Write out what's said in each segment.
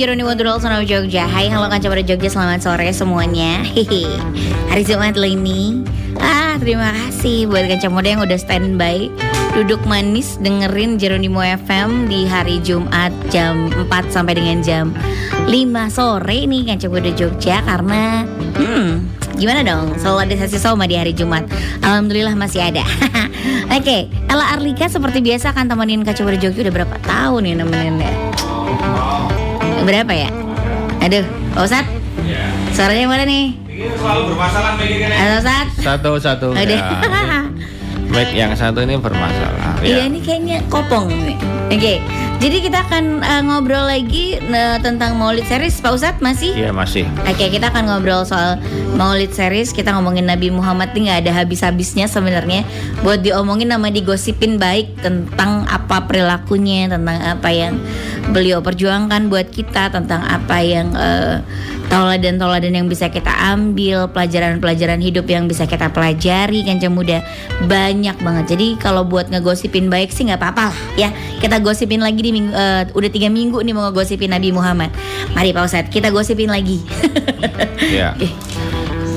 I'm Jeronimo Dudol Sono Jogja Hai halo kancam pada Jogja selamat sore semuanya Hehe. Hari Jumat ini Ah terima kasih buat kancam muda yang udah standby Duduk manis dengerin Jeronimo FM di hari Jumat jam 4 sampai dengan jam 5 sore nih kancam muda Jogja Karena hmm, Gimana dong? Selalu ada sesi soma di hari Jumat. Alhamdulillah masih ada. Oke, Ella Arlika seperti biasa akan temenin Coba Jogja udah berapa tahun ya nemenin ya? Berapa ya? Aduh, Pak Ustad? Suaranya mana nih? selalu bermasalah mikirnya. Halo Ustad? Satu satu. Udah. Ya. Mic yang satu ini bermasalah. Iya Ya. ini kayaknya kopong nih. Oke, jadi kita akan uh, ngobrol lagi uh, tentang Maulid series Pak Ustadz masih? Iya masih. Oke, kita akan ngobrol soal Maulid series. Kita ngomongin Nabi Muhammad ini nggak ada habis-habisnya sebenarnya. Buat diomongin nama digosipin baik tentang apa perilakunya, tentang apa yang beliau perjuangkan buat kita, tentang apa yang eh, tauladan-tauladan yang bisa kita ambil, pelajaran-pelajaran hidup yang bisa kita pelajari kan muda banyak banget. Jadi kalau buat ngegosipin baik sih nggak apa-apa lah ya. Kita gosipin lagi di minggu, eh, udah tiga minggu nih mau ngegosipin Nabi Muhammad. Mari Pak Ustadz, kita gosipin lagi. Ya. Eh,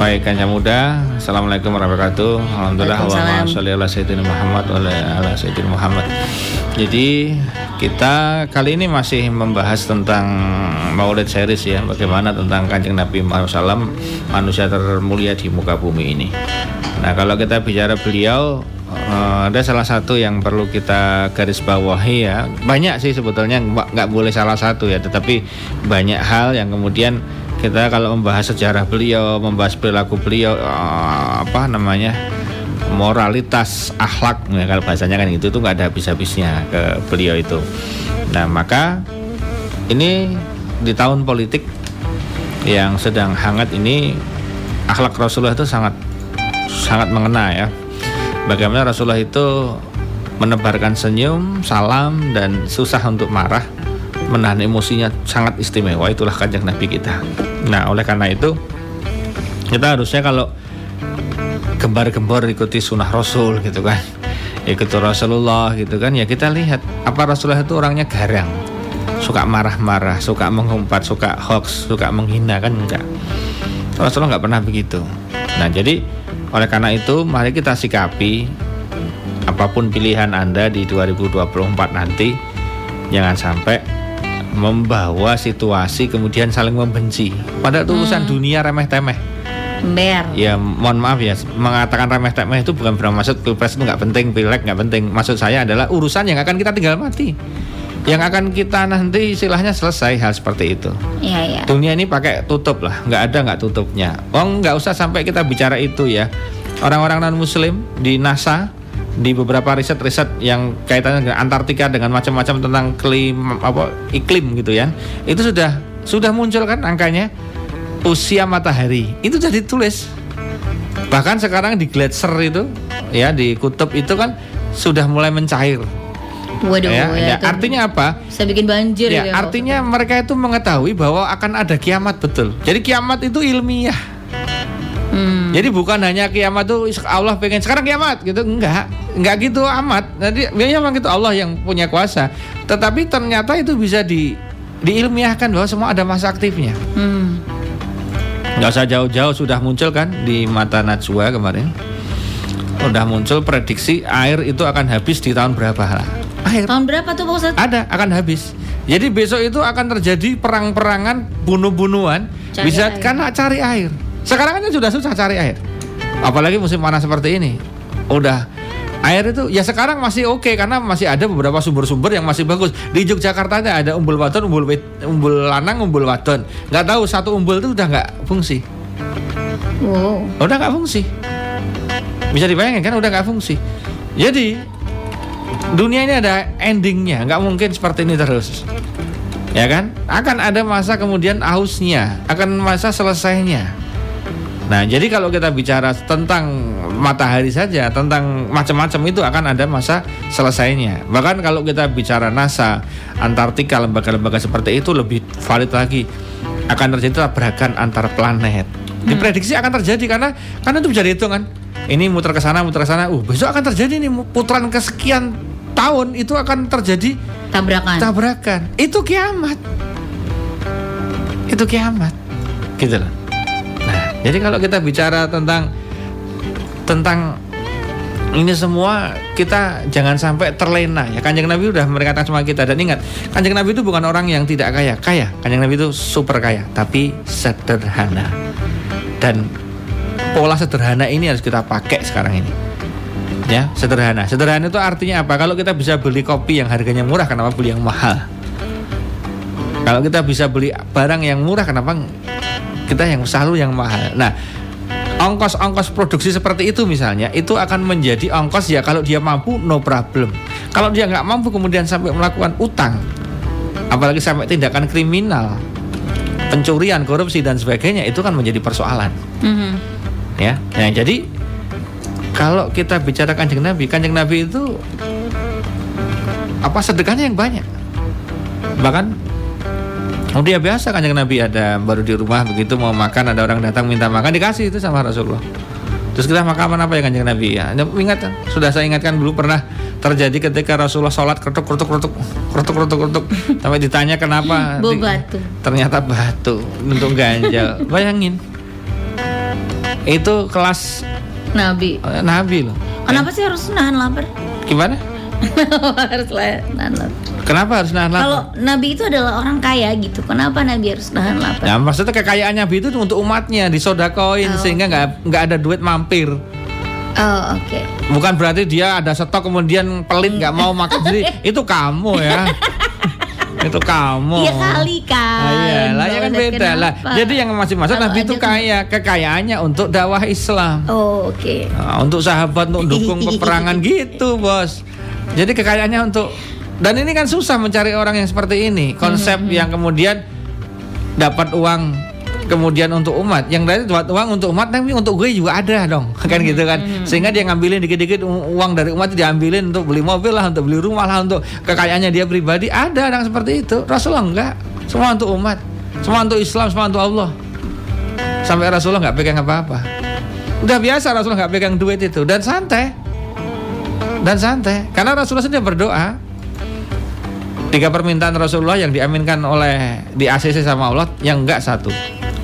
Baik kanca muda. Assalamualaikum warahmatullahi wabarakatuh. Alhamdulillah. Sholli ala sayyidina Muhammad wa ala sayyidina Muhammad. Jadi kita kali ini masih membahas tentang Maulid series ya, bagaimana tentang Kanjeng Nabi Muhammad SAW manusia termulia di muka bumi ini. Nah kalau kita bicara beliau eh, ada salah satu yang perlu kita garis bawahi ya banyak sih sebetulnya nggak boleh salah satu ya tetapi banyak hal yang kemudian kita kalau membahas sejarah beliau membahas perilaku beliau eh, apa namanya moralitas akhlak ya, kalau bahasanya kan itu tuh nggak ada habis-habisnya ke beliau itu. Nah maka ini di tahun politik yang sedang hangat ini akhlak Rasulullah itu sangat sangat mengena ya. Bagaimana Rasulullah itu menebarkan senyum, salam dan susah untuk marah, menahan emosinya sangat istimewa. Itulah kanjeng Nabi kita. Nah, oleh karena itu kita harusnya kalau gembar-gembor ikuti sunnah Rasul gitu kan, ikuti Rasulullah gitu kan, ya kita lihat apa Rasulullah itu orangnya garang, suka marah-marah, suka mengumpat, suka hoax, suka menghina kan enggak. Rasulullah nggak pernah begitu. Nah, jadi oleh karena itu mari kita sikapi apa pun pilihan Anda di 2024 nanti jangan sampai membawa situasi kemudian saling membenci. Padahal itu urusan dunia remeh temeh. Ber. Ya mohon maaf ya mengatakan remeh temeh itu bukan bermaksud pilpres itu nggak penting, pileg nggak penting. Maksud saya adalah urusan yang akan kita tinggal mati. Yang akan kita nanti istilahnya selesai hal seperti itu. Iya, iya. Dunia ini pakai tutup lah, nggak ada nggak tutupnya. Oh nggak usah sampai kita bicara itu ya. Orang-orang non Muslim di NASA di beberapa riset-riset yang kaitannya dengan Antartika dengan macam-macam tentang klim apa iklim gitu ya, itu sudah sudah muncul kan angkanya usia matahari itu sudah ditulis. Bahkan sekarang di gletser itu ya di kutub itu kan sudah mulai mencair. Waduh, ya, ya, ya, artinya apa? bisa bikin banjir Ya, ya. artinya mereka itu mengetahui bahwa akan ada kiamat betul. Jadi kiamat itu ilmiah. Hmm. Jadi bukan hanya kiamat tuh Allah pengen sekarang kiamat gitu, enggak. Enggak gitu amat. Jadi ya memang itu Allah yang punya kuasa. Tetapi ternyata itu bisa di diilmiahkan bahwa semua ada masa aktifnya. Hmm. Nggak usah jauh-jauh sudah muncul kan di mata Najwa kemarin. Udah muncul prediksi air itu akan habis di tahun berapa lah. Air Tahun berapa tuh Pak Ustadz? ada akan habis. Jadi besok itu akan terjadi perang-perangan, bunuh-bunuhan, bisa air. karena cari air. Sekarang kan sudah susah cari air, apalagi musim panas seperti ini. Udah air itu ya sekarang masih oke karena masih ada beberapa sumber-sumber yang masih bagus. Di Yogyakarta ada umbul wadon, umbul wit- umbul lanang, umbul wadon. Nggak tahu satu umbul itu udah nggak fungsi, Wow. udah nggak fungsi. Bisa dibayangkan kan udah nggak fungsi. Jadi dunia ini ada endingnya, nggak mungkin seperti ini terus. Ya kan? Akan ada masa kemudian ausnya, akan masa selesainya. Nah, jadi kalau kita bicara tentang matahari saja, tentang macam-macam itu akan ada masa selesainya. Bahkan kalau kita bicara NASA, Antartika, lembaga-lembaga seperti itu lebih valid lagi. Akan terjadi tabrakan antar planet. Diprediksi akan terjadi karena karena itu bisa dihitung kan. Ini muter ke sana, muter ke sana. Uh, besok akan terjadi nih putaran kesekian tahun itu akan terjadi Tabrakan. tabrakan. Itu kiamat. itu kiamat gitu loh jadi kalau kita bicara tentang tentang ini semua kita jangan sampai terlena ya. Kanjeng nabi udah berkata sama kita. Dan ingat kanjeng nabi itu bukan orang yang tidak kaya. Kaya. Kanjeng nabi itu super kaya tapi sederhana. Dan pola sederhana ini harus kita pakai sekarang ini. Ya sederhana. Sederhana itu artinya apa? Kalau kita bisa beli kopi yang harganya murah kenapa beli yang mahal? Kalau kita bisa beli barang yang murah kenapa kita yang selalu yang mahal. Nah ongkos-ongkos produksi seperti itu misalnya itu akan menjadi ongkos ya kalau dia mampu no problem. Kalau dia nggak mampu kemudian sampai melakukan utang apalagi sampai tindakan kriminal pencurian korupsi dan sebagainya itu kan menjadi persoalan. Mhm. ya nah, jadi kalau kita bicara kanjeng nabi kanjeng nabi itu apa sedekahnya yang banyak. Bahkan dia biasa kanjeng Nabi ada baru di rumah begitu mau makan ada orang datang minta makan dikasih itu sama Rasulullah. Terus kita makan apa ya kanjeng Nabi ya? Ingat sudah saya ingatkan dulu pernah terjadi ketika Rasulullah sholat kerutuk kerutuk kerutuk kerutuk kerutuk kerutuk sampai ditanya kenapa? Batu. Ternyata batu untuk ganjal. Bayangin itu kelas Nabi. Nabi loh. Kenapa sih harus nahan lapar? Gimana? harus nahan lapar. Kenapa harus nahan lapar? Kalau Nabi itu adalah orang kaya gitu, kenapa Nabi harus nahan lapar? Ya maksudnya kekayaan Nabi itu untuk umatnya disodakoin Oh. sehingga nggak nggak ada duit mampir. Oh oke. Bukan berarti dia ada stok kemudian pelit nggak mau makan jadi itu kamu ya. itu kamu. Iya kali kan. Ah, iya, lah ya kan beda lah. kenapa? Jadi yang masih masuk Nabi itu kaya, kekayaannya untuk dakwah Islam. Oh oke. Nah, untuk sahabat untuk dukung peperangan gitu, Bos. Jadi kekayaannya untuk dan ini kan susah mencari orang yang seperti ini. Konsep yang kemudian dapat uang kemudian untuk umat. Yang dari dapat uang untuk umat tapi untuk gue juga ada dong. Kan gitu kan. sehingga dia ngambilin dikit-dikit uang dari umat itu diambilin untuk beli mobil lah untuk beli rumah lah untuk kekayaannya dia pribadi. Ada orang seperti itu. Rasulullah enggak. Semua untuk umat. Semua untuk Islam semua untuk Allah. Sampai Rasulullah nggak pegang apa-apa. Udah biasa Rasulullah nggak pegang duit itu. Dan santai. Dan santai. Karena Rasulullah sendiri berdoa tiga permintaan Rasulullah yang diaminkan oleh di ACC sama Allah yang enggak satu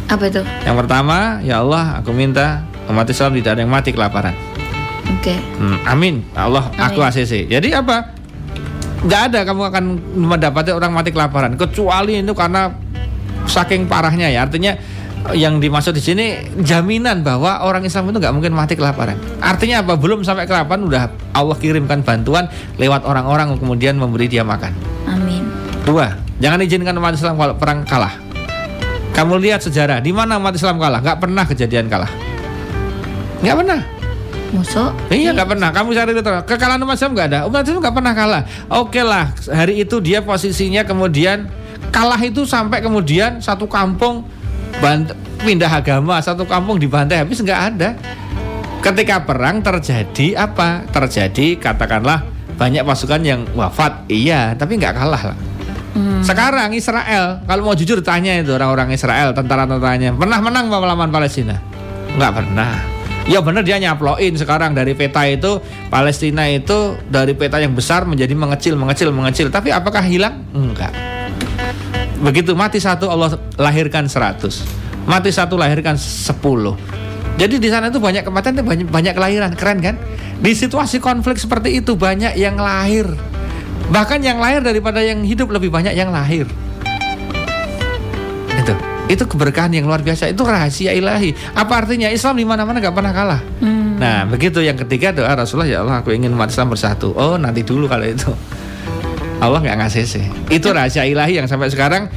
Apa itu? yang pertama ya Allah aku minta umat Islam tidak ada yang mati kelaparan Oke. Hmm, amin Allah aku Amin. ACC jadi apa nggak ada kamu akan mendapati orang mati kelaparan kecuali itu karena saking parahnya ya artinya yang dimaksud di sini jaminan bahwa orang Islam itu nggak mungkin mati kelaparan. Artinya apa? Belum sampai kelaparan udah Allah kirimkan bantuan lewat orang-orang kemudian memberi dia makan. Dua, jangan izinkan umat Islam kalau perang kalah. Kamu lihat sejarah di mana umat Islam kalah? Nggak pernah kejadian kalah. Nggak pernah. Musuh? Iya nggak pernah. Kamu cari itu kekalahan umat Islam nggak ada. Umat Islam nggak pernah kalah. Oke lah, hari itu dia posisinya kemudian kalah itu sampai kemudian satu kampung bant- pindah agama, satu kampung dibantai habis nggak ada. Ketika perang terjadi apa? Terjadi katakanlah banyak pasukan yang wafat, iya, tapi nggak kalah lah. Hmm. Sekarang Israel, kalau mau jujur tanya itu orang-orang Israel, tentara-tentaranya, pernah menang melawan Palestina? Nggak pernah. Ya benar dia nyaploin sekarang dari peta itu Palestina itu dari peta yang besar menjadi mengecil, mengecil, mengecil. Tapi apakah hilang? Enggak. Begitu mati satu Allah lahirkan 100 Mati satu lahirkan 10 Jadi di sana itu banyak kematian banyak, banyak kelahiran Keren kan? Di situasi konflik seperti itu banyak yang lahir Bahkan yang lahir daripada yang hidup lebih banyak yang lahir. Itu itu keberkahan yang luar biasa. Itu rahasia ilahi. Apa artinya? Islam di mana mana nggak pernah kalah. Hmm. nah begitu yang ketiga doa Rasulullah ya Allah aku ingin umat Islam bersatu. Oh nanti dulu kalau itu. Allah nggak ngasih sih. Itu rahasia ilahi yang sampai sekarang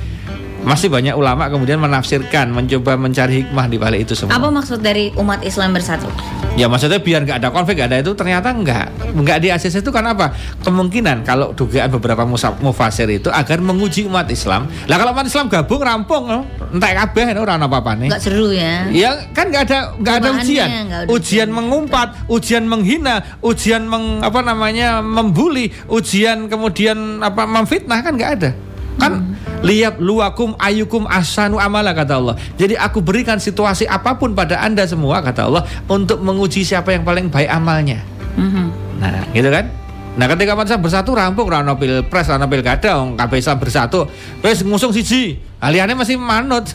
masih banyak ulama kemudian menafsirkan, mencoba mencari hikmah di balik itu semua. Apa maksud dari umat Islam bersatu? Ya maksudnya biar nggak ada konflik, nggak ada itu ternyata nggak, nggak di ACC itu kan apa? Kemungkinan kalau dugaan beberapa musa- mufasir itu agar menguji umat Islam. Lah kalau umat Islam gabung rampung, entah kabeh orang apa apa nih. Nggak seru ya? Ya kan nggak ada nggak ada Cobaannya, ujian, nggak ada ujian ujian. mengumpat, ujian menghina, ujian meng, apa namanya membuli, ujian kemudian apa memfitnah kan nggak ada. Kan lihat luakum ayukum asanu amala kata Allah. Jadi aku berikan situasi apa pun pada anda semua kata Allah untuk menguji siapa yang paling baik amalnya. Mhm. Nah, gitu kan? Nah, ketika Islam bersatu rampung rano pilpres, rano pilkada, wong kabeh bersatu. Wis ngusung siji. Aliannya masih manut.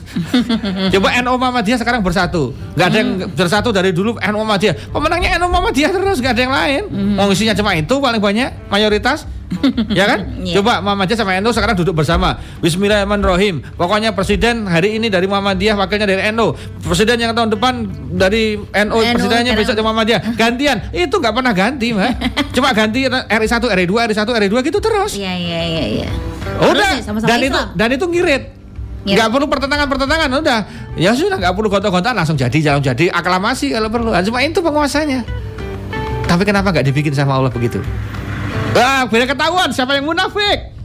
Coba NU Muhammadiyah sekarang bersatu. Nggak ada yang bersatu dari dulu NU Muhammadiyah. Pemenangnya NU Muhammadiyah terus nggak ada yang lain. Mau isinya cuma itu paling banyak mayoritas. ya kan? Iya. Coba Muhammadiyah sama NU sekarang duduk bersama. Bismillahirrahmanirrahim. Pokoknya presiden hari ini dari Muhammadiyah, wakilnya dari NU. Presiden yang tahun depan dari NU, NU, presidennya besok dari Muhammadiyah. Gantian. Itu nggak pernah ganti, Mbak. Cuma ganti RI 1, RI 2, RI 1, RI 2 gitu terus. Iya iya iya iya. Udah, Terus ya, sama-sama dan itu dan itu ngirit. Ngirit. Nggak perlu pertentangan-pertentangan, udah. Ya sudah, nggak perlu gonta-gontaan, langsung jadi, langsung jadi aklamasi kalau perlu. Ah, Cuma itu penguasanya. Tapi kenapa nggak dibikin sama Allah begitu? Wah, beda ketahuan siapa yang munafik.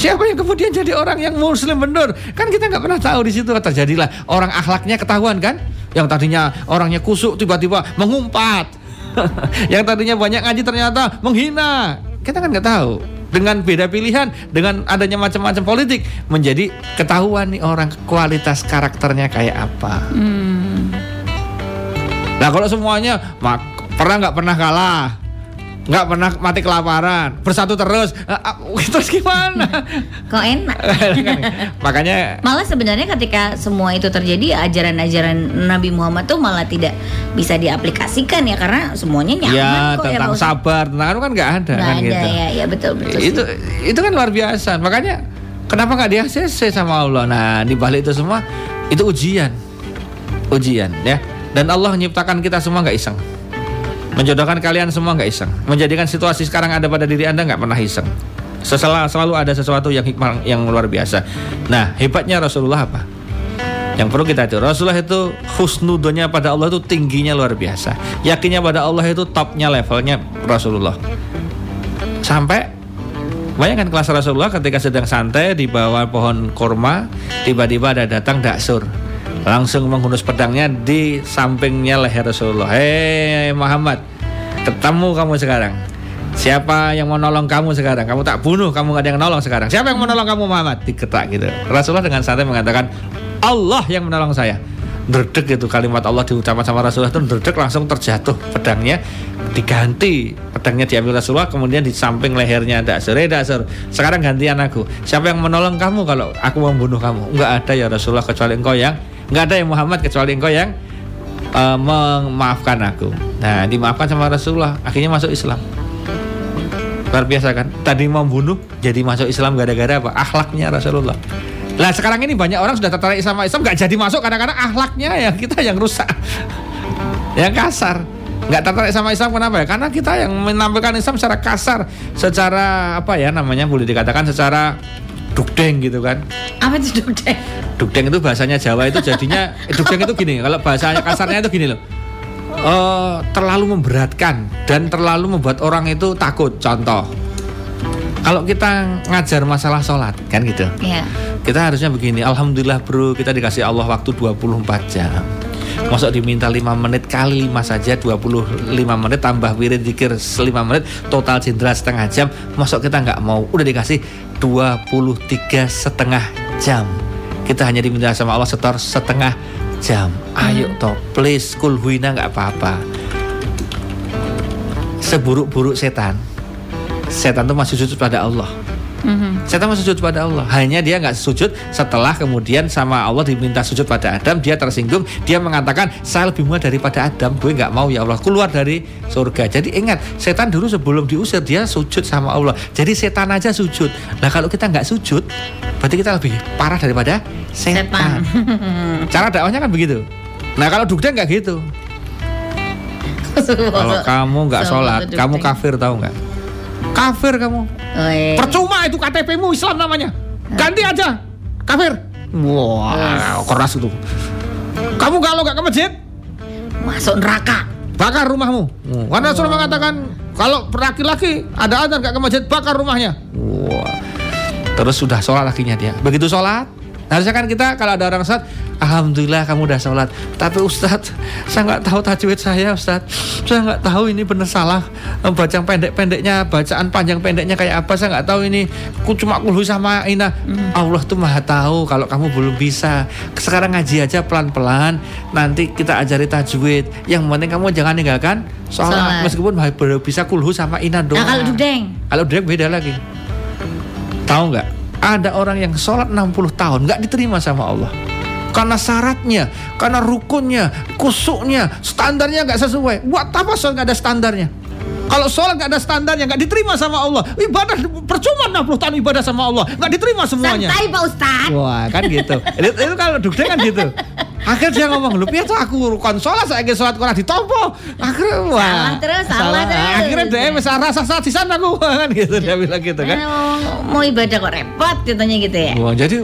Siapa yang kemudian jadi orang yang muslim benar? Kan kita nggak pernah tahu di situ terjadilah orang akhlaknya ketahuan kan? Yang tadinya orangnya kusuk tiba-tiba mengumpat. yang tadinya banyak ngaji ternyata menghina. Kita kan nggak tahu. Dengan beda pilihan, dengan adanya macam-macam politik menjadi ketahuan nih orang kualitas karakternya kayak apa. Hmm. Nah kalau semuanya mak pernah nggak pernah kalah, nggak pernah mati kelaparan, bersatu terus, ah, ah, terus gimana? Kok enak? Makanya Malah sebenarnya ketika semua itu terjadi ajaran-ajaran Nabi Muhammad tuh malah tidak bisa diaplikasikan ya karena semuanya nyaman ya kok ya tentang Ustadz. sabar, tentang itu kan nggak ada Nggak kan ada gitu. ya, ya betul betul. itu sih. itu kan luar biasa. Makanya kenapa nggak di ACC sama Allah? Nah di balik itu semua itu ujian, ujian ya. Dan Allah menciptakan kita semua nggak iseng. Menjodohkan kalian semua nggak iseng. Menjadikan situasi sekarang ada pada diri anda nggak pernah iseng. Setelah selalu ada sesuatu yang hikmah yang luar biasa. Nah hebatnya Rasulullah apa? Yang perlu kita itu Rasulullah itu husnudonya pada Allah itu tingginya luar biasa. Yakinnya pada Allah itu topnya levelnya Rasulullah. Sampai Bayangkan kelas Rasulullah ketika sedang santai di bawah pohon kurma, tiba-tiba ada datang daksur. Langsung menghunus pedangnya di sampingnya leher Rasulullah. Hei Muhammad, ketemu kamu sekarang. Siapa yang mau nolong kamu sekarang? Kamu tak bunuh, kamu gak ada yang nolong sekarang. Siapa yang mau nolong kamu Muhammad? Diketak gitu. Rasulullah dengan santai mengatakan, Allah yang menolong saya. Derdek itu kalimat Allah diucapkan sama Rasulullah itu derdek langsung terjatuh pedangnya diganti pedangnya diambil Rasulullah kemudian di samping lehernya Daksur eh Daksur sekarang gantian aku siapa yang menolong kamu kalau aku membunuh kamu nggak ada ya Rasulullah kecuali engkau yang nggak ada ya Muhammad kecuali engkau yang eh, memaafkan aku. Nah dimaafkan sama Rasulullah akhirnya masuk Islam. Luar biasa kan? Tadi mau bunuh jadi masuk Islam gara-gara apa? Akhlaknya Rasulullah. Lah sekarang ini banyak orang sudah tertarik sama Islam nggak jadi masuk kadang-kadang akhlaknya ya kita yang rusak. Yang kasar. Nggak tertarik sama Islam kenapa ya? Karena kita yang menampilkan Islam secara kasar secara apa ya namanya boleh dikatakan secara dukdeng gitu kan. Apa itu dudek? dukdeng itu bahasanya Jawa itu jadinya eh, dukdeng itu gini kalau bahasanya kasarnya itu gini loh. Eh, terlalu memberatkan dan terlalu membuat orang itu takut. Contoh kalau kita ngajar masalah sholat kan gitu. Ya. kita harusnya begini Alhamdulillah bro kita dikasih Allah waktu 24 jam Masuk diminta 5 menit kali 5 saja 25 menit tambah wirid zikir 5 menit total cindera setengah jam. Masuk kita nggak mau udah dikasih 23 setengah jam. Kita hanya diminta sama Allah setor setengah jam. Ayo toh please kulhuina nggak apa-apa. Seburuk-buruk setan. Setan itu masih sujud pada Allah Mhm. Setan masih sujud pada Allah. Hanya dia nggak sujud setelah kemudian sama Allah diminta sujud pada Adam, dia tersinggung, dia mengatakan saya lebih mulia daripada Adam, gue nggak mau ya Allah keluar dari surga. Jadi ingat, setan dulu sebelum diusir dia sujud sama Allah. Jadi setan aja sujud. Nah kalau kita nggak sujud, berarti kita lebih parah daripada setan. Setan. Cara dakwahnya kan begitu. Nah kalau dukdeng nggak gitu. Kalau kamu nggak sholat, kamu kafir tahu nggak? Kafir kamu. Oh, iya. Percuma itu KTP-mu Islam namanya. Ganti aja. Kafir. Wah, keras itu. Kamu kalau nggak ke masjid, Masuk neraka. bakar rumahmu. Karena Rasul mengatakan kalau laki-laki ada azan nggak ke masjid, bakar rumahnya. Wah. Terus sudah sholat lakinya dia. Begitu sholat, harusnya kan kita kalau ada orang sholat, Alhamdulillah kamu udah sholat. Tapi Ustadz, saya nggak tahu tajwid saya Ustadz. Saya nggak tahu ini benar salah. Eh, Bacaan pendek-pendeknya, bacaan panjang pendeknya kayak apa saya nggak tahu ini. Ku cuma kulhu sama ina. Allah tuh maha tahu kalau kamu belum bisa. Sekarang ngaji aja pelan-pelan. Nanti kita ajari tajwid. Yang penting kamu jangan ninggalkan sholat. Sholat. Meskipun baru bisa kulhu sama ina doang. Nah kalau dudeng. Kalau drag beda lagi. Tahu nggak? Ada orang yang sholat 60 tahun nggak diterima sama Allah karena syaratnya, karena rukunnya, kusuknya, standarnya nggak sesuai. Buat apa sholat nggak ada standarnya? Kalau sholat nggak ada standarnya, nggak diterima sama Allah. Ibadah percuma 60 tahun ibadah sama Allah, nggak diterima semuanya. Santai Pak Ustadz. Wah kan gitu. itu, itu kalau dukde kan gitu. Akhirnya dia ngomong, lu tuh aku rukun sholat saya sholat kurang ditompo. Akhirnya wah. Salah terus, salah terus. Akhirnya dia mesra rasa saat di sana aku kan gitu dia bilang gitu kan. Mau, mau ibadah kok repot katanya gitu ya. Wah, jadi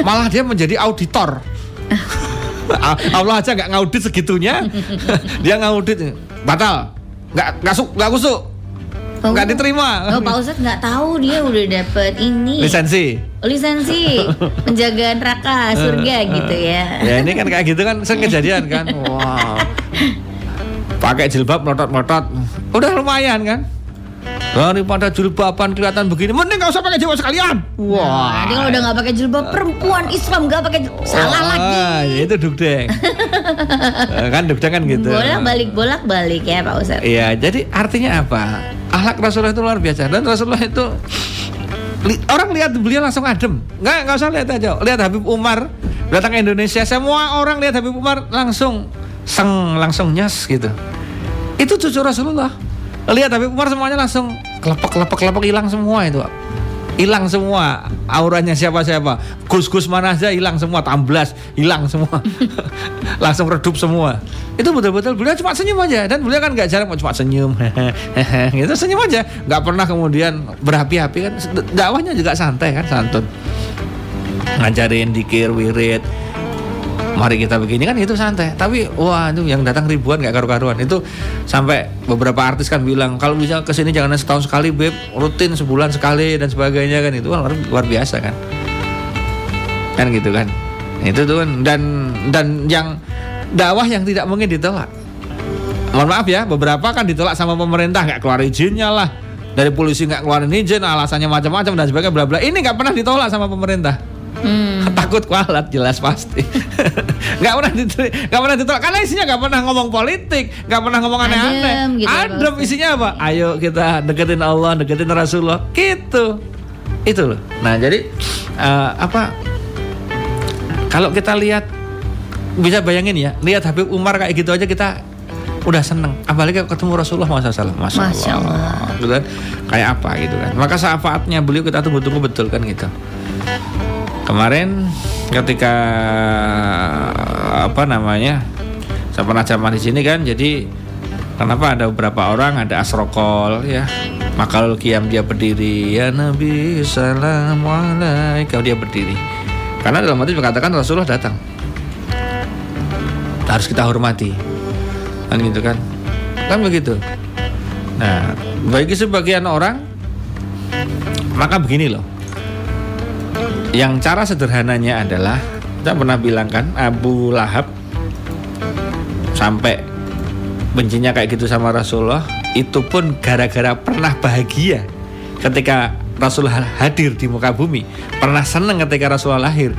malah dia menjadi auditor. Allah aja nggak ngaudit segitunya, dia ngaudit batal, nggak nggak su nggak kusuk, nggak diterima. Oh Pak Ustadz nggak tahu dia udah dapet ini Lisensi. lisensi penjagaan neraka surga gitu ya. Ya ini kan kayak gitu kan sering kejadian kan. Wah. Pakai jilbab melotot-melotot. Udah lumayan kan? Daripada jilbaban kelihatan begini, mending gak usah pakai jilbab sekalian. Wah. Nanti kalau udah nggak pakai jilbab perempuan Islam nggak pakai salah Wah, lagi. Itu dugdeng. Eh, kan dugdeng kan gitu. Bolak balik bolak balik ya Pak Ustadz. Iya, jadi artinya apa? Akhlak Rasulullah itu luar biasa dan Rasulullah itu li- orang lihat beliau langsung adem. Nggak nggak usah lihat aja. Lihat Habib Umar datang ke Indonesia, semua orang lihat Habib Umar langsung seng, langsung nyes gitu. Itu cucu Rasulullah. Lihat Habib Umar semuanya langsung kelepek kelepek kelepek hilang semua itu. Hilang semua auranya siapa-siapa. Gus-gus mana aja hilang semua, tamblas hilang semua. langsung redup semua. Itu betul-betul beliau cuma senyum aja dan beliau kan nggak jarang cuma senyum. gitu senyum aja, nggak pernah kemudian berapi-api kan. Dakwahnya juga santai kan, santun. Ngajarin dikir, wirid, mari kita begini. Kan itu santai. Tapi wah itu yang datang ribuan nggak karu-karuan. Itu sampai beberapa artis kan bilang kalau bisa ke sini jangan setahun sekali beb. Rutin sebulan sekali dan sebagainya kan. Itu luar, luar biasa kan. Kan gitu kan. Itu tuh kan. Dan dan yang dakwah yang tidak mungkin ditolak. Mohon maaf ya beberapa kan ditolak sama pemerintah. Nggak keluar izinnya lah. Dari polisi nggak keluarin izin alasannya macam-macam dan sebagainya bla bla ini nggak pernah ditolak sama pemerintah Hmm. takut kualat jelas pasti. Nggak pernah ditolak nggak pernah ditolak. Karena isinya nggak pernah ngomong politik nggak pernah ngomong aneh-aneh. Adem gitu ya, adem Pak isinya apa? Ayo kita deketin Allah deketin Rasulullah. Gitu. Itu loh. Nah jadi eh, apa kalau kita lihat bisa bayangin ya lihat Habib Umar kayak gitu aja kita udah seneng. Apalagi ketemu Rasulullah SAW Masya, Masya Allah. Gitu kan. kayak apa gitu kan? Maka syafaatnya beliau kita tunggu-tunggu betul kan gitu kemarin ketika apa namanya saya pernah ceramah di sini kan jadi kenapa ada beberapa orang ada asrokol ya. Makal kiam dia berdiri ya Nabi salam alaika dia berdiri. Karena dalam hadis dikatakan Rasulullah datang. Harus kita hormati. Kan gitu kan? Kan begitu. Nah bagi sebagian orang maka begini loh yang cara sederhananya adalah kita pernah bilang kan Abu Lahab sampai bencinya kayak gitu sama Rasulullah itu pun gara-gara pernah bahagia ketika Rasulullah hadir di muka bumi. Pernah senang ketika Rasulullah lahir.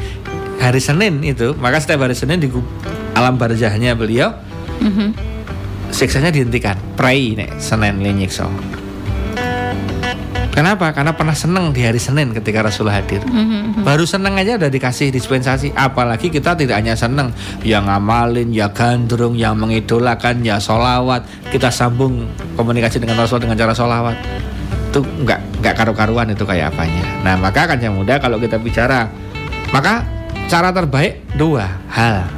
Hari Senin itu maka setiap hari Senin di alam barzahnya beliau Mhm. siksanya dihentikan. Pray nek Senin linyikso Kenapa? Karena pernah senang di hari Senin ketika Rasulullah hadir. Mhm. Baru senang aja udah dikasih dispensasi. Apalagi kita tidak hanya senang, yang ngamalin, ya gandrung, yang mengidolakan, ya solawat. Kita sambung komunikasi dengan Rasul dengan cara solawat. Itu nggak nggak karu-karuan itu kayak apanya. Nah maka kan yang muda kalau kita bicara, maka cara terbaik dua hal.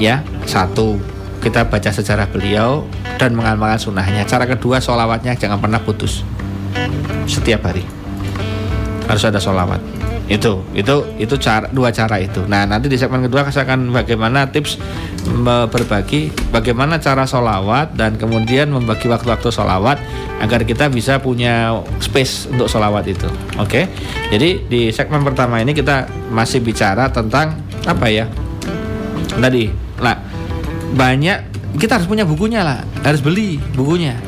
Ya satu kita baca sejarah beliau dan mengamalkan sunnahnya. Cara kedua solawatnya jangan pernah putus setiap hari. Harus ada sholawat. Itu itu itu cara dua cara itu. Nah nanti di segmen kedua saya akan bagaimana tips berbagi bagaimana cara sholawat dan kemudian membagi waktu-waktu sholawat agar kita bisa punya space untuk sholawat itu. Oke? Jadi di segmen pertama ini kita masih bicara tentang apa ya tadi lah banyak kita harus punya bukunya lah. Harus beli bukunya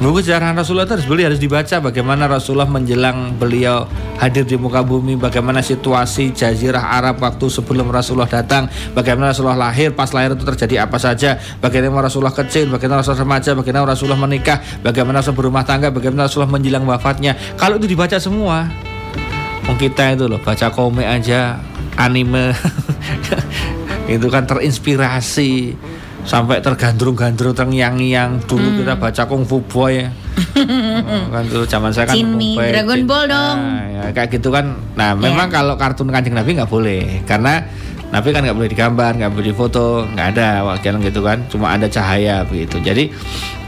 Buku sejarah Rasulullah itu harus beli, harus dibaca bagaimana Rasulullah menjelang beliau hadir di muka bumi, bagaimana situasi jazirah Arab waktu sebelum Rasulullah datang, bagaimana Rasulullah lahir, pas lahir itu terjadi apa saja, bagaimana Rasulullah kecil, bagaimana Rasulullah remaja, bagaimana Rasulullah menikah, bagaimana Rasulullah berumah tangga, bagaimana Rasulullah menjelang wafatnya. Kalau itu dibaca semua, kita itu loh baca komik aja anime itu kan terinspirasi sampai tergandrung-gandrung terngiang-ngiang. Dulu Hmm. kita baca kungfu boy. Ya. Oh, kan dulu zaman saya kan Kung Fu Boy, Dragon Ball dong. Nah, ya, kayak gitu kan. Nah memang Iya. kalau kartun kancing nabi nggak boleh. Karena nabi kan nggak boleh digambar nggak boleh difoto nggak ada wakil gitu kan. Cuma ada cahaya begitu. Jadi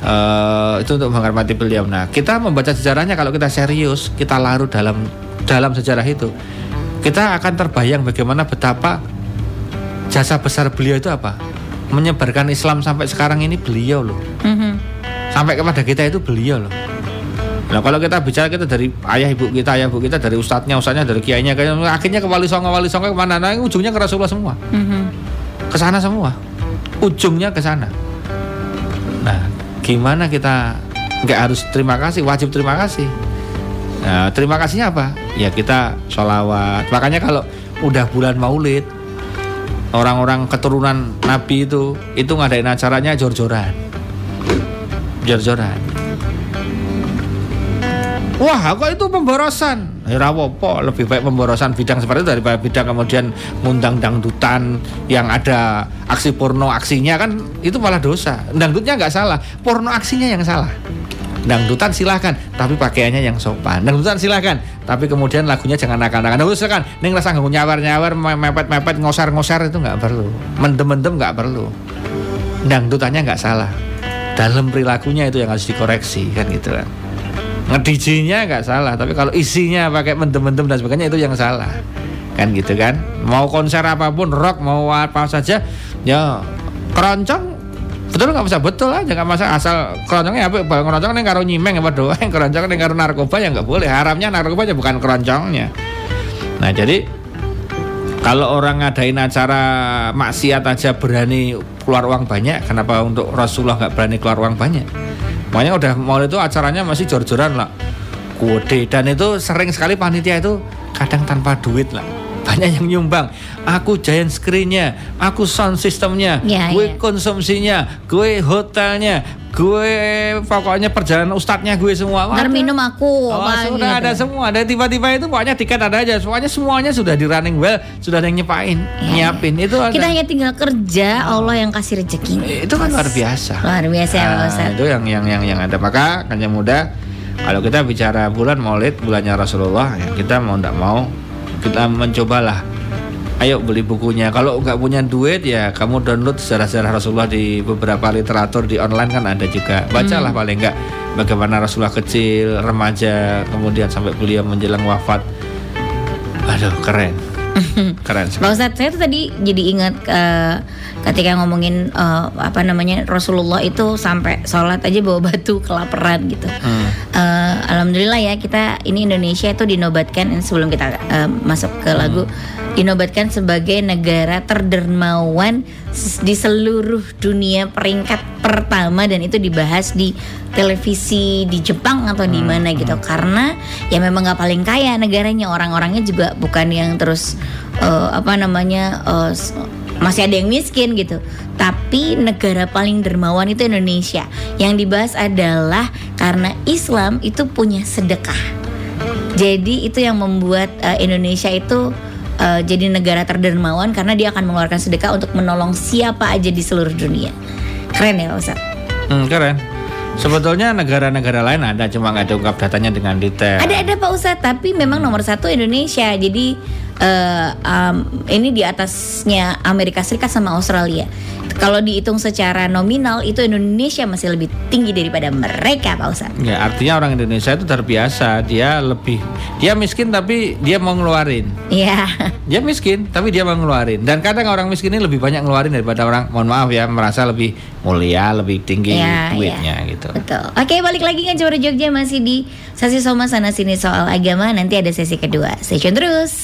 eh, itu untuk menghormati beliau. Nah kita membaca sejarahnya. Kalau kita serius kita larut dalam dalam sejarah itu kita akan terbayang bagaimana betapa jasa besar beliau itu apa menyebarkan Islam sampai sekarang ini beliau loh Mhm. sampai kepada kita itu beliau loh. Nah kalau kita bicara kita dari ayah ibu kita, ayah ibu kita dari ustadznya, ustadznya dari kiainya, akhirnya ke wali songo, wali songo ke mana? Nah ujungnya ke Rasulullah semua, Mhm. ke sana semua, ujungnya ke sana. Nah gimana kita nggak harus terima kasih, wajib terima kasih. Nah terima kasihnya apa? Ya kita sholawat. Makanya kalau udah bulan Maulid, orang-orang keturunan Nabi itu itu ngadain acaranya jor-joran jor-joran. Wah, kok itu pemborosan? Ya apa-apa, lebih baik pemborosan bidang seperti itu daripada bidang kemudian ngundang dangdutan yang ada aksi porno aksinya kan itu malah dosa. Dangdutnya nggak salah, porno aksinya yang salah. Dangdutan silahkan, tapi pakaiannya yang sopan. Dangdutan silahkan, tapi kemudian lagunya jangan nakal-nakal. Dangdut silakan, neng rasa nggak nyawer-nyawer, mepet-mepet, ngosar-ngosar itu nggak perlu. Mendem-mendem nggak perlu. Dangdutannya nggak salah. Dalam perilakunya itu yang harus dikoreksi kan gitu kan. Ngedijinya nggak salah, tapi kalau isinya pakai mendem-mendem dan sebagainya itu yang salah. Kan gitu kan. Mau konser apa pun, rock mau apa saja, ya keroncong betul nggak bisa. Betul aja nggak masalah. Asal keroncongnya apa bal keroncong yang karo nyimeng apa doang keroncong yang karo narkoba ya nggak boleh. Haramnya narkoba ya bukan keroncongnya. Nah jadi kalau orang ngadain acara maksiat aja berani keluar uang banyak kenapa untuk Rasulullah nggak berani keluar uang banyak? Makanya udah mau itu acaranya masih jor-joran lah. Kode dan itu sering sekali panitia itu kadang tanpa duit lah banyak yang nyumbang aku giant screennya aku sound systemnya Ya, gue ya. konsumsinya gue hotelnya gue pokoknya perjalanan ustadznya gue semua Ntar minum aku Oh, sudah gitu. ada semua. Dan tiba-tiba itu pokoknya tiket ada aja. Semuanya semuanya sudah di running well, sudah ada yang nyepain, Ya, nyiapin. Itu ada. Kita hanya tinggal kerja, Allah yang kasih rezekinya. itu kan luar biasa. Luar biasa ya Pak Nah, Ustadz. itu yang yang yang yang ada. Maka kanya muda kalau kita bicara bulan Maulid, bulannya Rasulullah, ya kita mau tidak mau kita mencobalah. Ayo beli bukunya. Kalau nggak punya duit ya kamu download sejarah-sejarah Rasulullah di beberapa literatur di online kan ada juga. Bacalah Hmm. paling nggak bagaimana Rasulullah kecil, remaja, kemudian sampai beliau menjelang wafat. Aduh keren, keren. sekali. Pak Ustadz, saya tuh tadi jadi ingat eh, ketika ngomongin eh, apa namanya Rasulullah itu sampai sholat aja bawa batu kelaparan gitu. Hmm. Eh, Alhamdulillah ya kita ini Indonesia itu dinobatkan sebelum kita eh, masuk ke lagu dinobatkan sebagai negara terdermawan di seluruh dunia peringkat pertama dan itu dibahas di televisi di Jepang atau di mana gitu karena ya memang nggak paling kaya negaranya orang-orangnya juga bukan yang terus eh, apa namanya s- masih ada yang miskin gitu. Tapi negara paling dermawan itu Indonesia. Yang dibahas adalah karena Islam itu punya sedekah. Jadi itu yang membuat eh, Indonesia itu eh, jadi negara terdermawan karena dia akan mengeluarkan sedekah untuk menolong siapa aja di seluruh dunia. Keren ya Ustaz? Hmm, keren. Sebetulnya negara-negara lain ada, cuma nggak diungkap datanya dengan detail. Ada ada Pak Ustadz, tapi memang nomor satu Indonesia. Jadi eh, um, ini di atasnya Amerika Serikat sama Australia. Kalau dihitung secara nominal itu Indonesia masih lebih tinggi daripada mereka Pak Ustadz. Ya, artinya orang Indonesia itu terbiasa, dia lebih dia miskin tapi dia mau ngeluarin. Iya. Dia miskin tapi dia mau ngeluarin. Dan kadang orang miskin ini lebih banyak ngeluarin daripada orang mohon maaf ya merasa lebih mulia, lebih tinggi Iya, duitnya iya. gitu. Betul. Oke, balik lagi kan Jogja Jogja masih di sesi Soma sana sini soal agama. Nanti ada sesi kedua. Stay tune terus.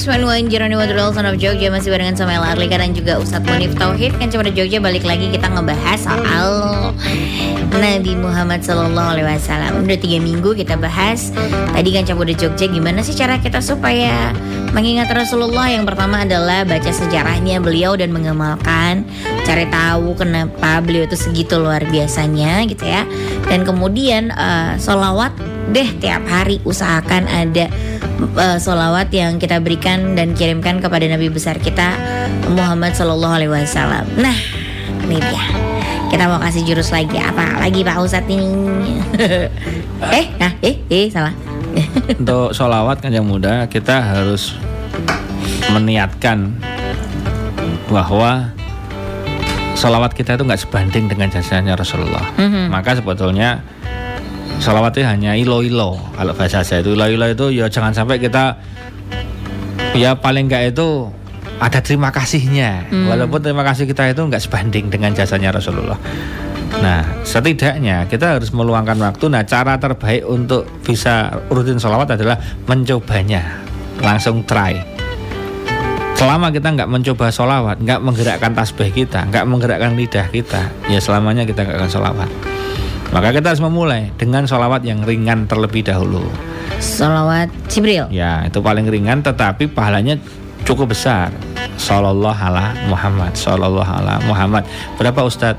101 Jeroni Wadrul Son of Jogja Masih barengan sama El Arlika dan juga Ustadz Munif Tauhid. Kan cuma Jogja balik lagi kita ngebahas soal Nabi Muhammad Sallallahu Alaihi Wasallam. Udah tiga minggu kita bahas. Tadi kan campur Jogja gimana sih cara kita supaya Mengingat Rasulullah? Yang pertama adalah baca sejarahnya beliau dan mengamalkan Cari tahu kenapa beliau itu segitu luar biasanya gitu ya. Dan kemudian eh, uh, solawat deh tiap hari usahakan ada uh, solawat yang kita berikan dan kirimkan kepada Nabi besar kita Muhammad Shallallahu Alaihi Wasallam. Nah, ini dia. Kita mau kasih jurus lagi apa lagi Pak Ustadz ini? eh, nah, eh, eh, salah. Untuk sholawat kan yang muda kita harus meniatkan bahwa sholawat kita itu nggak sebanding dengan jasanya Rasulullah. Mhm. Maka sebetulnya sholawat itu hanya ilo-ilo. Kalau bahasa saya itu ilo-ilo itu ya jangan sampai kita ya paling nggak itu ada terima kasihnya. Hmm. Walaupun terima kasih kita itu nggak sebanding dengan jasanya Rasulullah. Nah, setidaknya kita harus meluangkan waktu. Nah, cara terbaik untuk bisa rutin sholawat adalah mencobanya, langsung try. Selama kita nggak mencoba sholawat, nggak menggerakkan tasbih kita, nggak menggerakkan lidah kita, ya selamanya kita nggak akan sholawat. Maka kita harus memulai dengan sholawat yang ringan terlebih dahulu. Solawat Jibril. Ya, itu paling ringan tetapi pahalanya cukup besar. Sallallahu ala Muhammad, sallallahu ala Muhammad. Berapa Ustadz?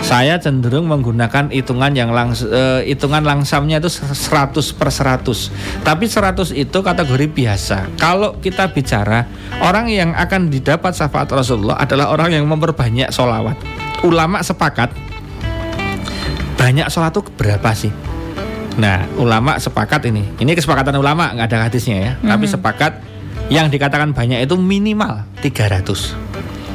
Saya cenderung menggunakan hitungan yang langs eh, hitungan langsamnya itu 100 per 100. Tapi 100 itu kategori biasa. Kalau kita bicara orang yang akan didapat syafaat Rasulullah adalah orang yang memperbanyak sholawat. Ulama sepakat banyak sholat itu berapa sih? Nah, ulama sepakat ini. Ini kesepakatan ulama, nggak ada hadisnya ya. Tapi sepakat yang dikatakan banyak itu minimal 300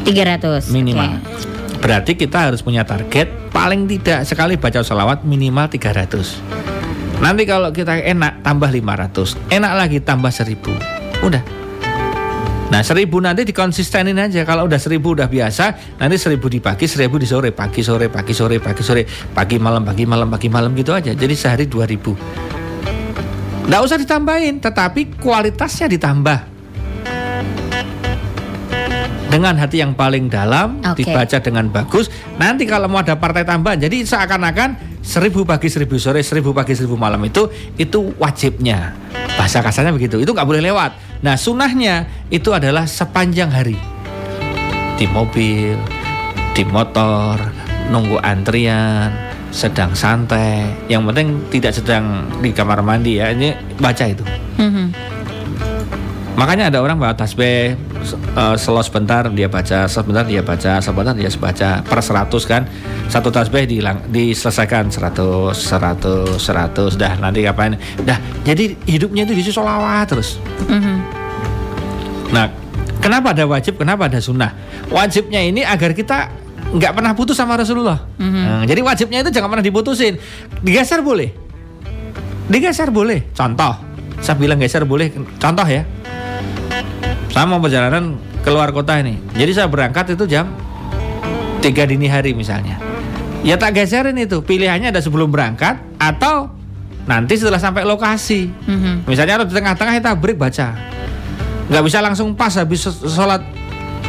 300. minimal. Oke. Berarti kita harus punya target paling tidak sekali baca sholawat minimal 300. Nanti kalau kita enak tambah 500, enak lagi tambah 1000. Udah. Nah seribu nanti dikonsistenin aja. Kalau udah seribu udah biasa Nanti seribu di pagi, seribu di sore Pagi, sore, pagi, sore, pagi, sore Pagi, malam, pagi, malam, pagi, malam gitu aja. Jadi sehari dua ribu. Nggak usah ditambahin Tetapi kualitasnya ditambah. Dengan hati yang paling dalam Oke. Dibaca dengan bagus. Nanti kalau mau ada partai tambahan Jadi seakan-akan seribu pagi, seribu sore Seribu pagi, seribu malam itu Itu wajibnya Bahasa kasarnya begitu. Itu nggak boleh lewat. Nah, sunahnya itu adalah sepanjang hari. Di mobil, di motor, nunggu antrian, sedang santai. Yang penting tidak sedang di kamar mandi ya. Ini baca itu. Mhm. Makanya ada orang bawa tasbih uh, slow sebentar dia baca, sebentar dia baca, sebentar dia baca per 100 kan. Satu tasbih dihilang, diselesaikan 100, 100, 100 dah nanti kapan. Dah. Jadi hidupnya itu diisi sholawat terus. Mhm. Nah, kenapa ada wajib, kenapa ada sunnah? Wajibnya ini agar kita nggak pernah putus sama Rasulullah. Nah, jadi wajibnya itu jangan pernah diputusin. Digeser boleh. Digeser boleh. Contoh, saya bilang geser boleh. Contoh ya. Saya mau perjalanan keluar kota ini. Jadi saya berangkat itu jam 3 dini hari misalnya. Ya tak geserin itu. Pilihannya ada sebelum berangkat atau nanti setelah sampai lokasi. Mhm. Misalnya harus di tengah-tengah kita break baca. Nggak bisa langsung pas habis sh- sholat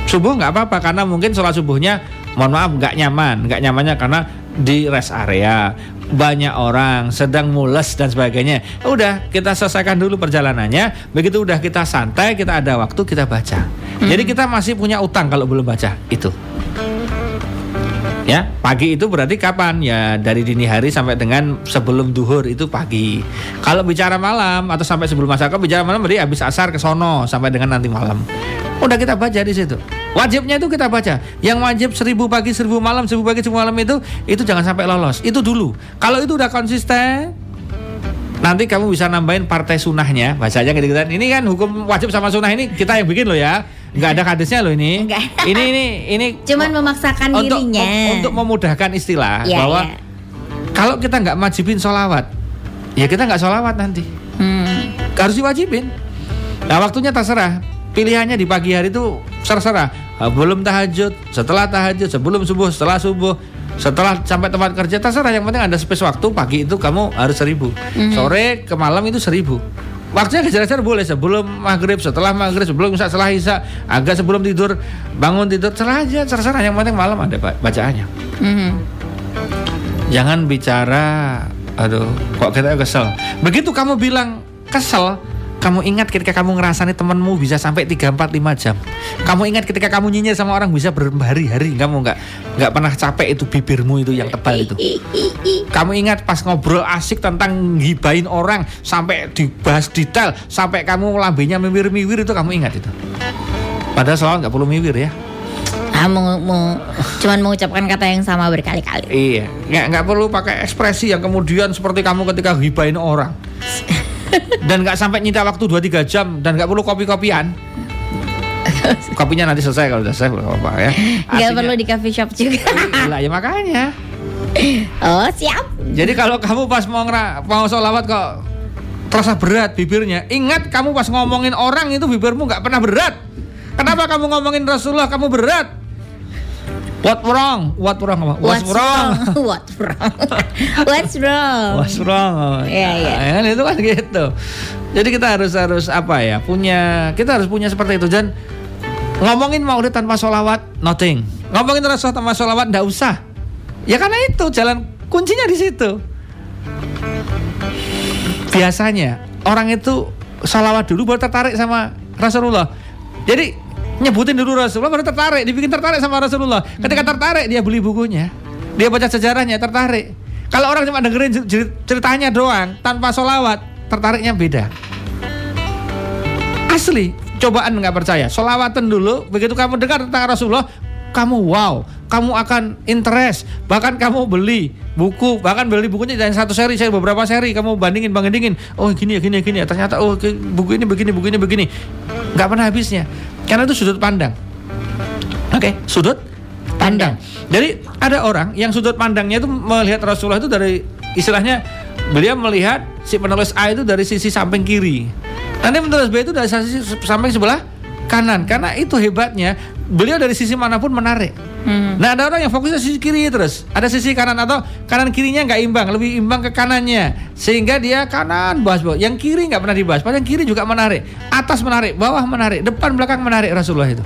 subuh nggak apa-apa karena mungkin sholat subuhnya mohon maaf nggak nyaman, nggak nyamannya karena di rest area banyak orang sedang mules dan sebagainya. Udah kita selesaikan dulu perjalanannya. Begitu udah kita santai, kita ada waktu kita baca. Jadi kita masih punya utang kalau belum baca itu. Ya, pagi itu berarti kapan? Ya dari dini hari sampai dengan sebelum duhur itu pagi. Kalau bicara malam atau sampai sebelum masyarakat bicara malam berarti habis asar ke sono sampai dengan nanti malam. Udah kita baca di situ. Wajibnya itu kita baca. Yang wajib seribu pagi, seribu malam, seribu pagi, seribu malam itu itu jangan sampai lolos. Itu dulu. Kalau itu udah konsisten, nanti kamu bisa nambahin partai sunahnya. Bahasanya gitu kan. Ini kan hukum wajib sama sunah ini kita yang bikin loh ya. Nggak ada hadisnya loh ini. Nggak. Ini ini ini Cuman memaksakan untuk dirinya. untuk memudahkan istilah Iya, bahwa iya. kalau kita nggak majibin sholawat ya kita nggak sholawat nanti Hmm. harus diwajibin nah waktunya terserah pilihannya di pagi hari itu terserah Ah, belum tahajud setelah tahajud sebelum subuh setelah subuh setelah sampai tempat kerja terserah yang penting ada space waktu pagi itu kamu harus seribu sore ke malam itu seribu Waktunya geser-geser boleh sebelum maghrib, setelah maghrib, sebelum isya, setelah isya, agak sebelum tidur, bangun tidur, terserah aja, terserah. Yang penting malam ada ba- bacaannya. Mhm. Jangan bicara, aduh, kok kita kesel. Begitu kamu bilang kesel, kamu ingat ketika kamu ngerasani temanmu bisa sampai 3, 4, 5 jam. Kamu ingat ketika kamu nyinyir sama orang bisa berhari-hari, kamu nggak nggak pernah capek itu bibirmu itu yang tebal itu. Kamu ingat pas ngobrol asik tentang gibain orang sampai dibahas detail, sampai kamu lambenya miwir-miwir itu kamu ingat itu. Padahal soal nggak perlu miwir ya. Ah, mau, mau, cuman mengucapkan kata yang sama berkali-kali. Iya, nggak nggak perlu pakai ekspresi yang kemudian seperti kamu ketika gibain orang. Dan nggak sampai nyita waktu 2-3 jam dan nggak perlu kopi-kopian. Kopinya nanti selesai kalau udah selesai apa-apa ya. Nggak perlu di coffee shop juga. Lah ya makanya. oh, siap. Jadi kalau kamu pas mau ngera, mau sholawat kok terasa berat bibirnya, ingat kamu pas ngomongin orang itu bibirmu nggak pernah berat. Kenapa kamu ngomongin Rasulullah kamu berat? What wrong? What wrong? apa? What's, wrong? What's wrong? What's wrong? What's wrong? Iya, iya. Ya kan itu kan gitu. Jadi kita harus harus apa ya? Punya kita harus punya seperti itu dan ngomongin maulid tanpa sholawat nothing. Ngomongin rasul tanpa sholawat ndak usah. Ya karena itu jalan kuncinya di situ. Biasanya orang itu sholawat dulu baru tertarik sama Rasulullah. Jadi nyebutin dulu Rasulullah baru tertarik, dibikin tertarik sama Rasulullah. Ketika tertarik dia beli bukunya, dia baca sejarahnya tertarik. Kalau orang cuma dengerin cer- ceritanya doang tanpa sholawat, tertariknya beda. Asli, cobaan nggak percaya. Sholawatan dulu, begitu kamu dengar tentang Rasulullah, kamu wow, kamu akan interest, bahkan kamu beli buku, bahkan beli bukunya dari satu seri, saya beberapa seri, kamu bandingin, bandingin, oh gini ya, gini ya, gini ya, ternyata oh buku ini begini, buku ini begini, nggak pernah habisnya, karena itu sudut pandang. Oke, sudut pandang. Jadi ada orang yang sudut pandangnya itu melihat Rasulullah itu dari istilahnya beliau melihat si penulis A itu dari sisi samping kiri. Nanti penulis B itu dari sisi samping sebelah kanan. Karena itu hebatnya beliau dari sisi mana pun menarik. Hmm. Nah ada orang yang fokusnya sisi kiri terus. Ada sisi kanan atau kanan kirinya nggak imbang Lebih imbang ke kanannya. Sehingga dia kanan bahas bawah. Yang kiri nggak pernah dibahas Padahal yang kiri juga menarik. Atas menarik, bawah menarik Depan belakang menarik Rasulullah itu.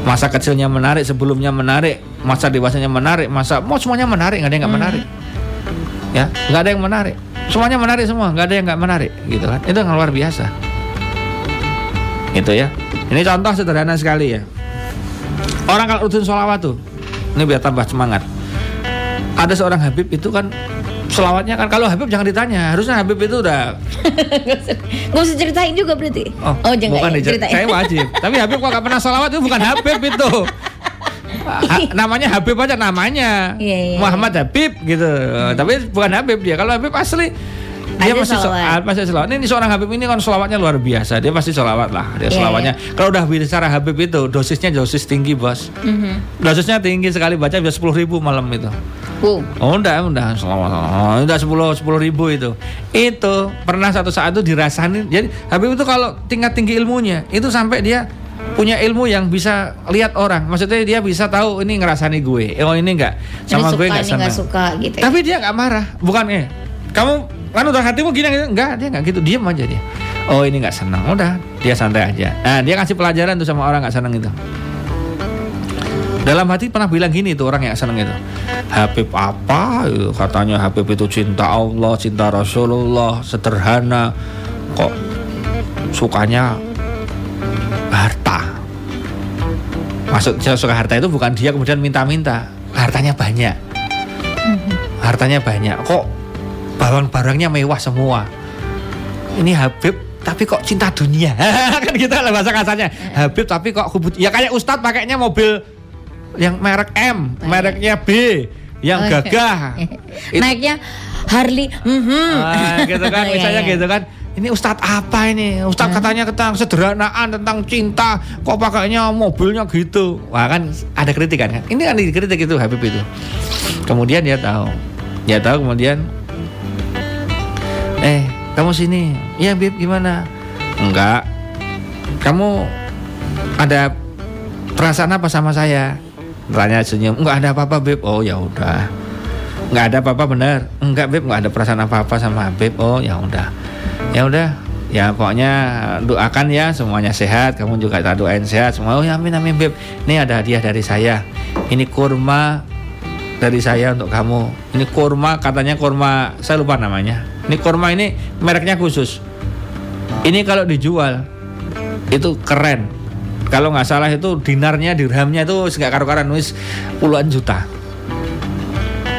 Masa kecilnya menarik, sebelumnya menarik Masa dewasanya menarik Masa mau semuanya menarik nggak ada yang nggak menarik. Ya nggak ada yang menarik. Semuanya menarik semua nggak ada yang nggak menarik gitu kan. Itu yang luar biasa. Itu ya. Ini contoh sederhana sekali ya orang kalau rutin sholawat tuh ini biar tambah semangat. Ada seorang Habib itu kan selawatnya kan kalau Habib jangan ditanya harusnya Habib itu udah Gak usah ceritain juga berarti. Oh, jangan bukan ya, ceritain. saya wajib. Tapi Habib kok gak pernah sholawat itu bukan Habib itu. Ha- namanya Habib aja namanya. Iya, iya, Muhammad Habib gitu. Tapi bukan Habib dia. Kalau Habib asli dia pasti so- sholawat. ah, pasti sholawat. Ini seorang Habib ini kan sholawatnya luar biasa. Dia pasti sholawat lah. Dia Iya, sholawatnya. Kalau udah bicara Habib itu dosisnya dosis tinggi bos. Mhm. Dosisnya tinggi sekali baca bisa sepuluh ribu malam itu. Wow. Oh udah, udah, sholawat, oh, udah sepuluh sepuluh ribu itu. Itu pernah satu saat itu dirasain. Jadi Habib itu kalau tingkat tinggi ilmunya itu sampai dia punya ilmu yang bisa lihat orang. Maksudnya dia bisa tahu ini ngerasani gue. Oh ini enggak sama ini gue suka, enggak ini nggak suka gitu. ya. Tapi dia nggak marah, bukan eh. Kamu kan udah hatimu gini enggak, dia nggak gitu, diam aja dia. Oh ini nggak senang, udah dia santai aja. Nah dia kasih pelajaran tuh sama orang nggak senang itu. Dalam hati pernah bilang gini tuh orang yang seneng itu. Habib apa? Katanya Habib itu cinta Allah Cinta Rasulullah Sederhana. Kok sukanya Harta? Maksudnya suka harta itu bukan dia kemudian minta-minta. Hartanya banyak. Hartanya banyak. Kok barang-barangnya mewah semua. Ini Habib tapi kok cinta dunia? Kan gitu lah bahasa kasarnya. Habib tapi kok hubut ya kayak Ustadz pakainya mobil yang merek M mereknya B yang Oh, iya. gagah. Naiknya Harley. Mhm. Ah, gitu kan Iya, misalnya iya. gitu kan. Ini Ustadz apa ini? Ustadz katanya tentang sederhanaan tentang cinta kok pakainya mobilnya gitu. Wah kan ada kritikan kan? Ini kan dikritik itu Habib itu. Kemudian dia tahu. Dia tahu kemudian eh kamu sini. Ya Bib gimana? Enggak. Kamu ada perasaan apa sama saya? Tanya senyum. Enggak ada apa-apa Bib. Oh ya udah. Nggak ada apa-apa bener. Enggak beb nggak ada perasaan apa-apa sama beb oh ya udah. Ya udah. Ya pokoknya doakan ya semuanya sehat. Kamu juga tak doain sehat semua. Oh ya amin amin beb ini ada hadiah dari saya. Ini kurma dari saya untuk kamu. Ini kurma katanya kurma saya lupa namanya ini kurma ini mereknya khusus ini kalau dijual itu keren kalau nggak salah itu dinarnya dirhamnya itu nggak karu-karuan wis puluhan juta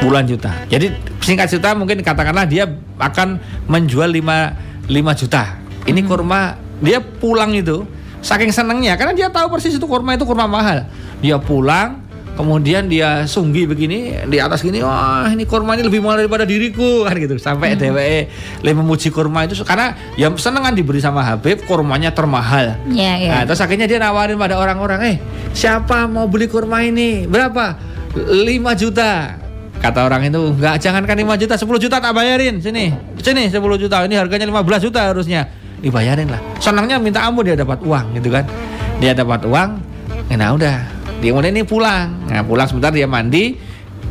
puluhan juta. Jadi singkat cerita mungkin katakanlah dia akan menjual 5 5 juta. Ini kurma dia pulang itu saking senengnya karena dia tahu persis itu kurma itu kurma mahal. Dia pulang kemudian dia sunggi begini di atas gini wah ini kurma ini lebih mahal daripada diriku kan gitu sampai DWE le memuji kurma itu karena ya seneng kan diberi sama Habib kurmanya termahal Iya, iya. Nah, terus akhirnya dia nawarin pada orang-orang, eh siapa mau beli kurma ini? Berapa? 5 juta. Kata orang itu, enggak jangankan 5 juta, 10 juta tak bayarin. Sini, sini 10 juta. Ini harganya 15 juta harusnya. Dibayarin lah. Senangnya minta ampun dia dapat uang gitu kan. Dia dapat uang, nah udah. Dia kemudian ini pulang. Nah pulang sebentar dia mandi.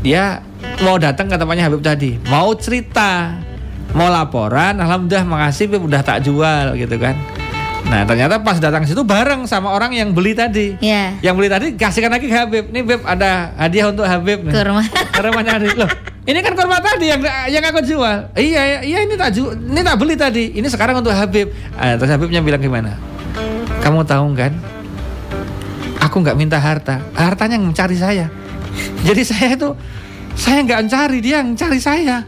Dia mau datang ke tempatnya Habib tadi. Mau cerita. Mau laporan. Alhamdulillah makasih Bib udah tak jual gitu kan. Nah ternyata pas datang situ bareng sama orang yang beli tadi. Iya. Yang beli tadi kasihkan lagi ke Habib. Nih Beb ada hadiah untuk Habib. nih. Kurma. Kurmanya Habib. Loh, ini kan kurma tadi yang yang aku jual. Iya, iya, iya ini tak ju, ini tak beli tadi. Ini sekarang untuk Habib. Ah, terus Habibnya bilang gimana? Kamu tahu kan? Aku nggak minta harta. Hartanya yang mencari saya. Jadi saya itu saya nggak mencari dia yang mencari saya.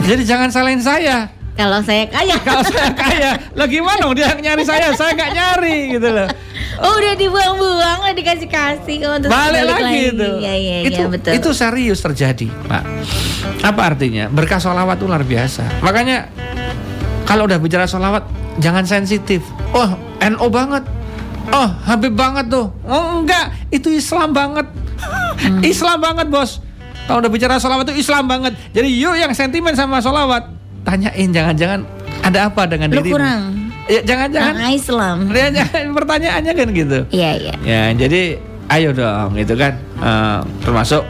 Jadi jangan salahin saya. Kalau saya kaya. Kalau saya kaya, lah gimana dong dia nyari saya? Saya nggak nyari gitu loh. Oh, udah dibuang-buang, udah dikasih-kasih oh, terus balik balik lagi itu. Iya, iya, itu, betul. itu serius terjadi, Pak. Apa artinya? Berkah sholawat itu luar biasa. Makanya kalau udah bicara sholawat, jangan sensitif. Oh, NO banget. Oh, Habib banget tuh. Oh, enggak, itu Islam banget. Hmm. Islam banget, Bos. Kalau udah bicara sholawat itu Islam banget. Jadi yuk yang sentimen sama sholawat, tanyain jangan-jangan ada apa dengan Lu dirimu. kurang. Ya, jangan-jangan. Ah, Islam. Ya, jangan pertanyaannya kan gitu. Iya, iya. Ya, jadi ayo dong gitu kan. Eh, termasuk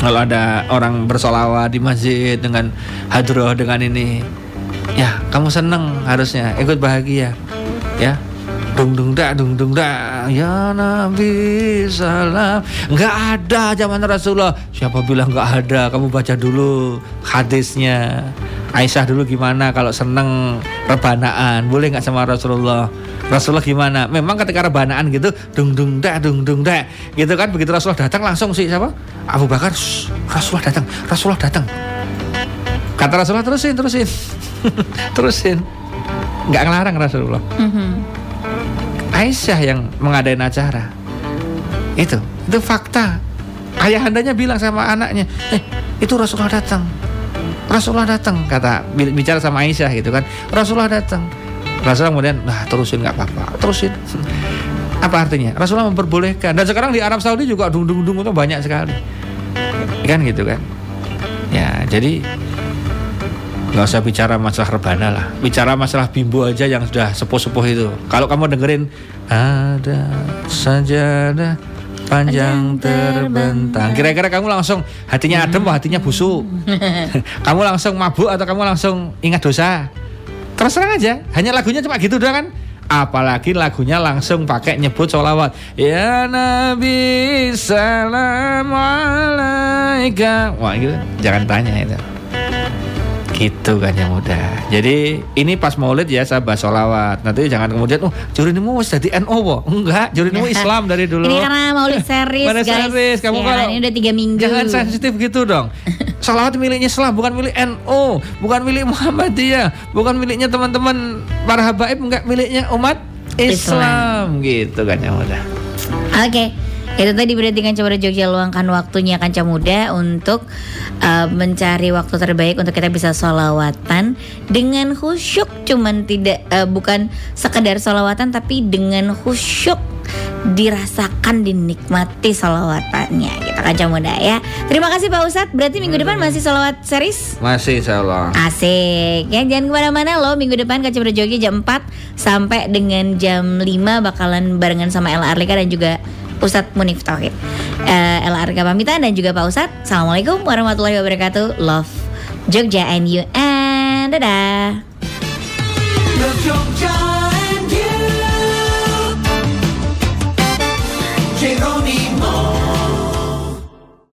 kalau ada orang bersolawat di masjid dengan hadroh dengan ini, ya kamu seneng harusnya ikut bahagia, ya. Dung dung dak dung dung dak ya Nabi salam. Nggak ada zaman Rasulullah. Siapa bilang nggak ada? Kamu baca dulu hadisnya. Aisyah dulu gimana kalau seneng rebanaan? Boleh nggak sama Rasulullah? Rasulullah gimana? Memang ketika rebanaan gitu dung dung dak dung dung dak gitu kan? Begitu Rasulullah datang langsung sih siapa? Abu Bakar. "Shh, Rasulullah datang Rasulullah datang. Kata Rasulullah terusin terusin. Terusin. Nggak ngelarang Rasulullah. Mhm. Aisyah yang mengadain acara. Itu, itu fakta. Ayahandanya bilang sama anaknya, eh itu Rasulullah datang. Rasulullah datang, kata bi- bicara sama Aisyah gitu kan. Rasulullah datang. Rasulullah kemudian, nah terusin nggak apa-apa, terusin. Apa artinya? Rasulullah memperbolehkan. Dan sekarang di Arab Saudi juga dung dung dung itu banyak sekali. Kan gitu kan. Ya, jadi nggak usah bicara masalah rebana lah. Bicara masalah bimbo aja yang sudah sepuh-sepuh itu. Kalau kamu dengerin ada sajadah panjang terbentang. kira-kira kamu langsung hatinya adem atau hatinya busuk? Kamu langsung mabuk atau kamu langsung ingat dosa? Terus terang aja. Hanya lagunya cuma gitu doang kan? Apalagi lagunya langsung pakai nyebut sholawat. Ya Nabi salam alaika wah gitu. Jangan tanya itu Gitu kan yang muda. Jadi ini pas maulid ya saya bahas sholawat. Nanti jangan kemudian oh jurinimu jadi NO wo. Enggak, jurinimu Islam dari dulu. Ini karena maulid series guys. series, kamu Ya, kalau- ini udah tiga minggu. Jangan sensitif gitu dong. Sholawat miliknya Islam, bukan milik NO, bukan milik Muhammadiyah, bukan miliknya teman-teman para habaib, enggak miliknya umat Islam, gitu kan yang muda. Oke, itu tadi berarti Kanca Muda Jogja luangkan waktunya Kanca Muda untuk uh, mencari waktu terbaik untuk kita bisa solawatan dengan khusyuk, cuman tidak uh, bukan sekedar solawatan tapi dengan khusyuk dirasakan dinikmati solawatannya gitu Kanca Muda ya. Terima kasih Pak Ustadz. Berarti minggu depan masih solawat series? Masih insyaallah. Asik ya jangan ke mana-mana loh minggu depan Kaca Jogja jam 4 sampai dengan jam 5 bakalan barengan sama Ella Arlika dan juga Ustadz Munif Tauhid. Eh, Ella Arlika pamitan dan juga Pak Ustadz. Assalamualaikum warahmatullahi wabarakatuh. Love Jogja and you and dadah. Love Jogja